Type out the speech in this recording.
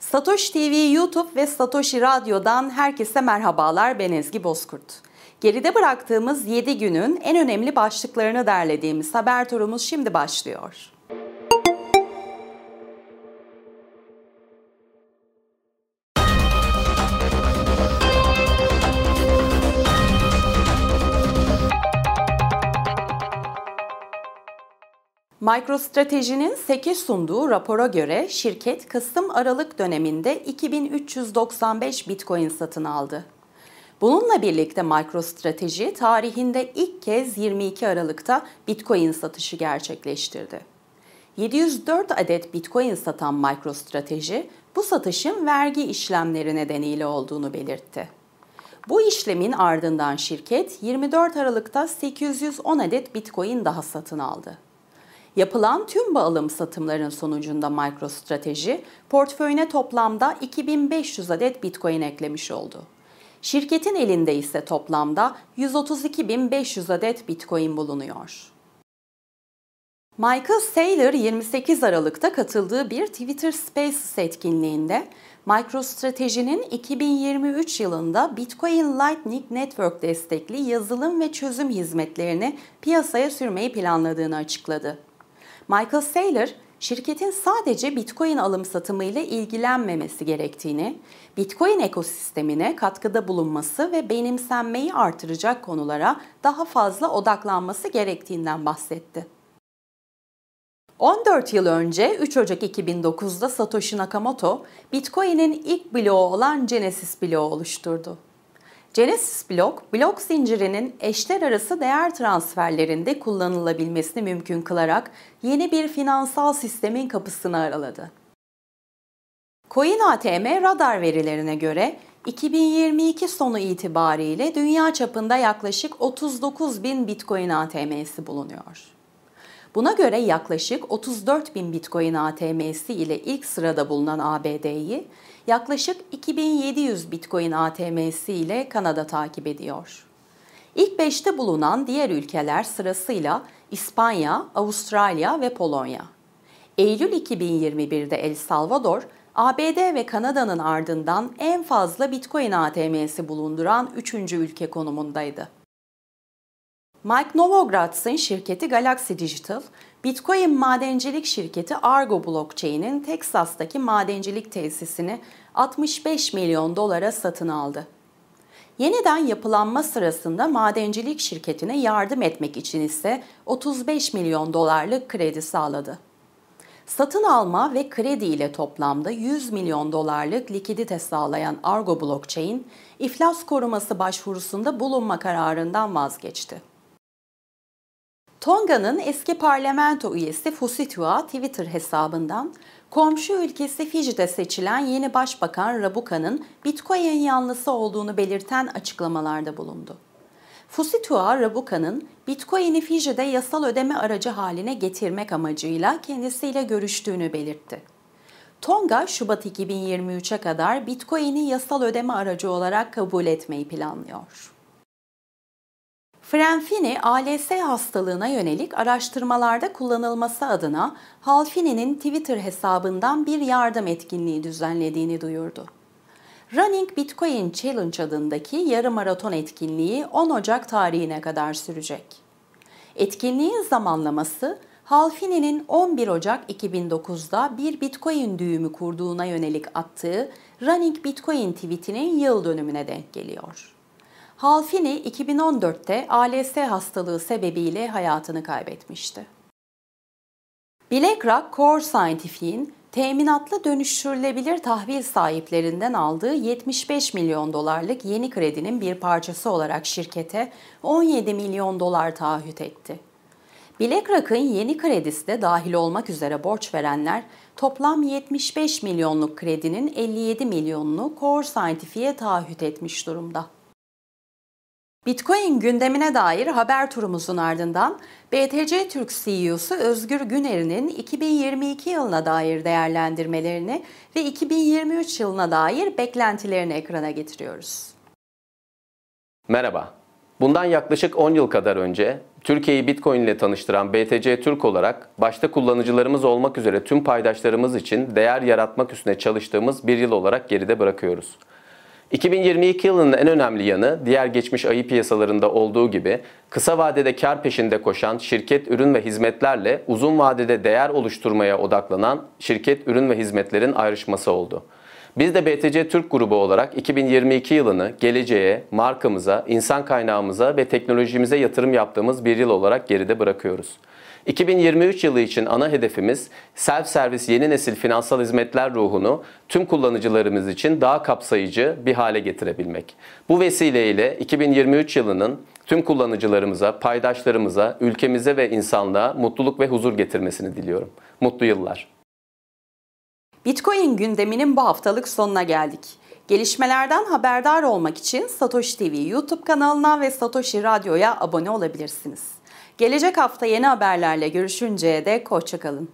Satoshi TV YouTube ve Satoshi Radyo'dan herkese merhabalar. Ben Ezgi Bozkurt. Geride bıraktığımız 7 günün en önemli başlıklarını derlediğimiz haber turumuz şimdi başlıyor. MicroStrategy'nin 8 sunduğu rapora göre şirket Kasım-Aralık döneminde 2395 Bitcoin satın aldı. Bununla birlikte MicroStrateji tarihinde ilk kez 22 Aralık'ta Bitcoin satışı gerçekleştirdi. 704 adet Bitcoin satan MicroStrateji bu satışın vergi işlemleri nedeniyle olduğunu belirtti. Bu işlemin ardından şirket 24 Aralık'ta 810 adet Bitcoin daha satın aldı. Yapılan tüm bu alım satımların sonucunda MicroStrategy portföyüne toplamda 2500 adet Bitcoin eklemiş oldu. Şirketin elinde ise toplamda 132.500 adet Bitcoin bulunuyor. Michael Saylor 28 Aralık'ta katıldığı bir Twitter Spaces etkinliğinde MicroStrategy'nin 2023 yılında Bitcoin Lightning Network destekli yazılım ve çözüm hizmetlerini piyasaya sürmeyi planladığını açıkladı. Michael Saylor, şirketin sadece Bitcoin alım satımı ile ilgilenmemesi gerektiğini, Bitcoin ekosistemine katkıda bulunması ve benimsenmeyi artıracak konulara daha fazla odaklanması gerektiğinden bahsetti. 14 yıl önce 3 Ocak 2009'da Satoshi Nakamoto, Bitcoin'in ilk bloğu olan Genesis bloğu oluşturdu. Genesis blok, blok zincirinin eşler arası değer transferlerinde kullanılabilmesini mümkün kılarak yeni bir finansal sistemin kapısını araladı. CoinATM radar verilerine göre 2022 sonu itibariyle dünya çapında yaklaşık 39 bin Bitcoin ATM'si bulunuyor. Buna göre yaklaşık 34 bin Bitcoin ATM'si ile ilk sırada bulunan ABD'yi yaklaşık 2700 Bitcoin ATM'si ile Kanada takip ediyor. İlk 5'te bulunan diğer ülkeler sırasıyla İspanya, Avustralya ve Polonya. Eylül 2021'de El Salvador, ABD ve Kanada'nın ardından en fazla Bitcoin ATM'si bulunduran 3. ülke konumundaydı. Mike Novogratz'ın şirketi Galaxy Digital, Bitcoin madencilik şirketi Argo Blockchain'in Texas'taki madencilik tesisini 65 milyon dolara satın aldı. Yeniden yapılanma sırasında madencilik şirketine yardım etmek için ise 35 milyon dolarlık kredi sağladı. Satın alma ve kredi ile toplamda 100 milyon dolarlık likidite sağlayan Argo Blockchain, iflas koruması başvurusunda bulunma kararından vazgeçti. Tonga'nın eski parlamento üyesi Fusitua Twitter hesabından komşu ülkesi Fiji'de seçilen yeni başbakan Rabuka'nın Bitcoin yanlısı olduğunu belirten açıklamalarda bulundu. Fusitua Rabuka'nın Bitcoin'i Fiji'de yasal ödeme aracı haline getirmek amacıyla kendisiyle görüştüğünü belirtti. Tonga, Şubat 2023'e kadar Bitcoin'i yasal ödeme aracı olarak kabul etmeyi planlıyor. Frenfini ALS hastalığına yönelik araştırmalarda kullanılması adına Halfini'nin Twitter hesabından bir yardım etkinliği düzenlediğini duyurdu. Running Bitcoin Challenge adındaki yarım maraton etkinliği 10 Ocak tarihine kadar sürecek. Etkinliğin zamanlaması Halfini'nin 11 Ocak 2009'da bir Bitcoin düğümü kurduğuna yönelik attığı Running Bitcoin tweetinin yıl dönümüne denk geliyor. Halfini 2014'te ALS hastalığı sebebiyle hayatını kaybetmişti. BlackRock Core Scientific'in teminatlı dönüştürülebilir tahvil sahiplerinden aldığı 75 milyon dolarlık yeni kredinin bir parçası olarak şirkete 17 milyon dolar taahhüt etti. BlackRock'ın yeni kredisi de dahil olmak üzere borç verenler toplam 75 milyonluk kredinin 57 milyonunu Core Scientific'e taahhüt etmiş durumda. Bitcoin gündemine dair haber turumuzun ardından BTC Türk CEO'su Özgür Güner'in 2022 yılına dair değerlendirmelerini ve 2023 yılına dair beklentilerini ekrana getiriyoruz. Merhaba. Bundan yaklaşık 10 yıl kadar önce Türkiye'yi Bitcoin ile tanıştıran BTC Türk olarak başta kullanıcılarımız olmak üzere tüm paydaşlarımız için değer yaratmak üstüne çalıştığımız bir yıl olarak geride bırakıyoruz. 2022 yılının en önemli yanı diğer geçmiş ayı piyasalarında olduğu gibi kısa vadede kar peşinde koşan şirket ürün ve hizmetlerle uzun vadede değer oluşturmaya odaklanan şirket ürün ve hizmetlerin ayrışması oldu. Biz de BTC Türk grubu olarak 2022 yılını geleceğe, markamıza, insan kaynağımıza ve teknolojimize yatırım yaptığımız bir yıl olarak geride bırakıyoruz. 2023 yılı için ana hedefimiz self-servis yeni nesil finansal hizmetler ruhunu tüm kullanıcılarımız için daha kapsayıcı bir hale getirebilmek. Bu vesileyle 2023 yılının tüm kullanıcılarımıza, paydaşlarımıza, ülkemize ve insanlığa mutluluk ve huzur getirmesini diliyorum. Mutlu yıllar. Bitcoin gündeminin bu haftalık sonuna geldik. Gelişmelerden haberdar olmak için Satoshi TV YouTube kanalına ve Satoshi Radyo'ya abone olabilirsiniz. Gelecek hafta yeni haberlerle görüşünceye dek hoşçakalın.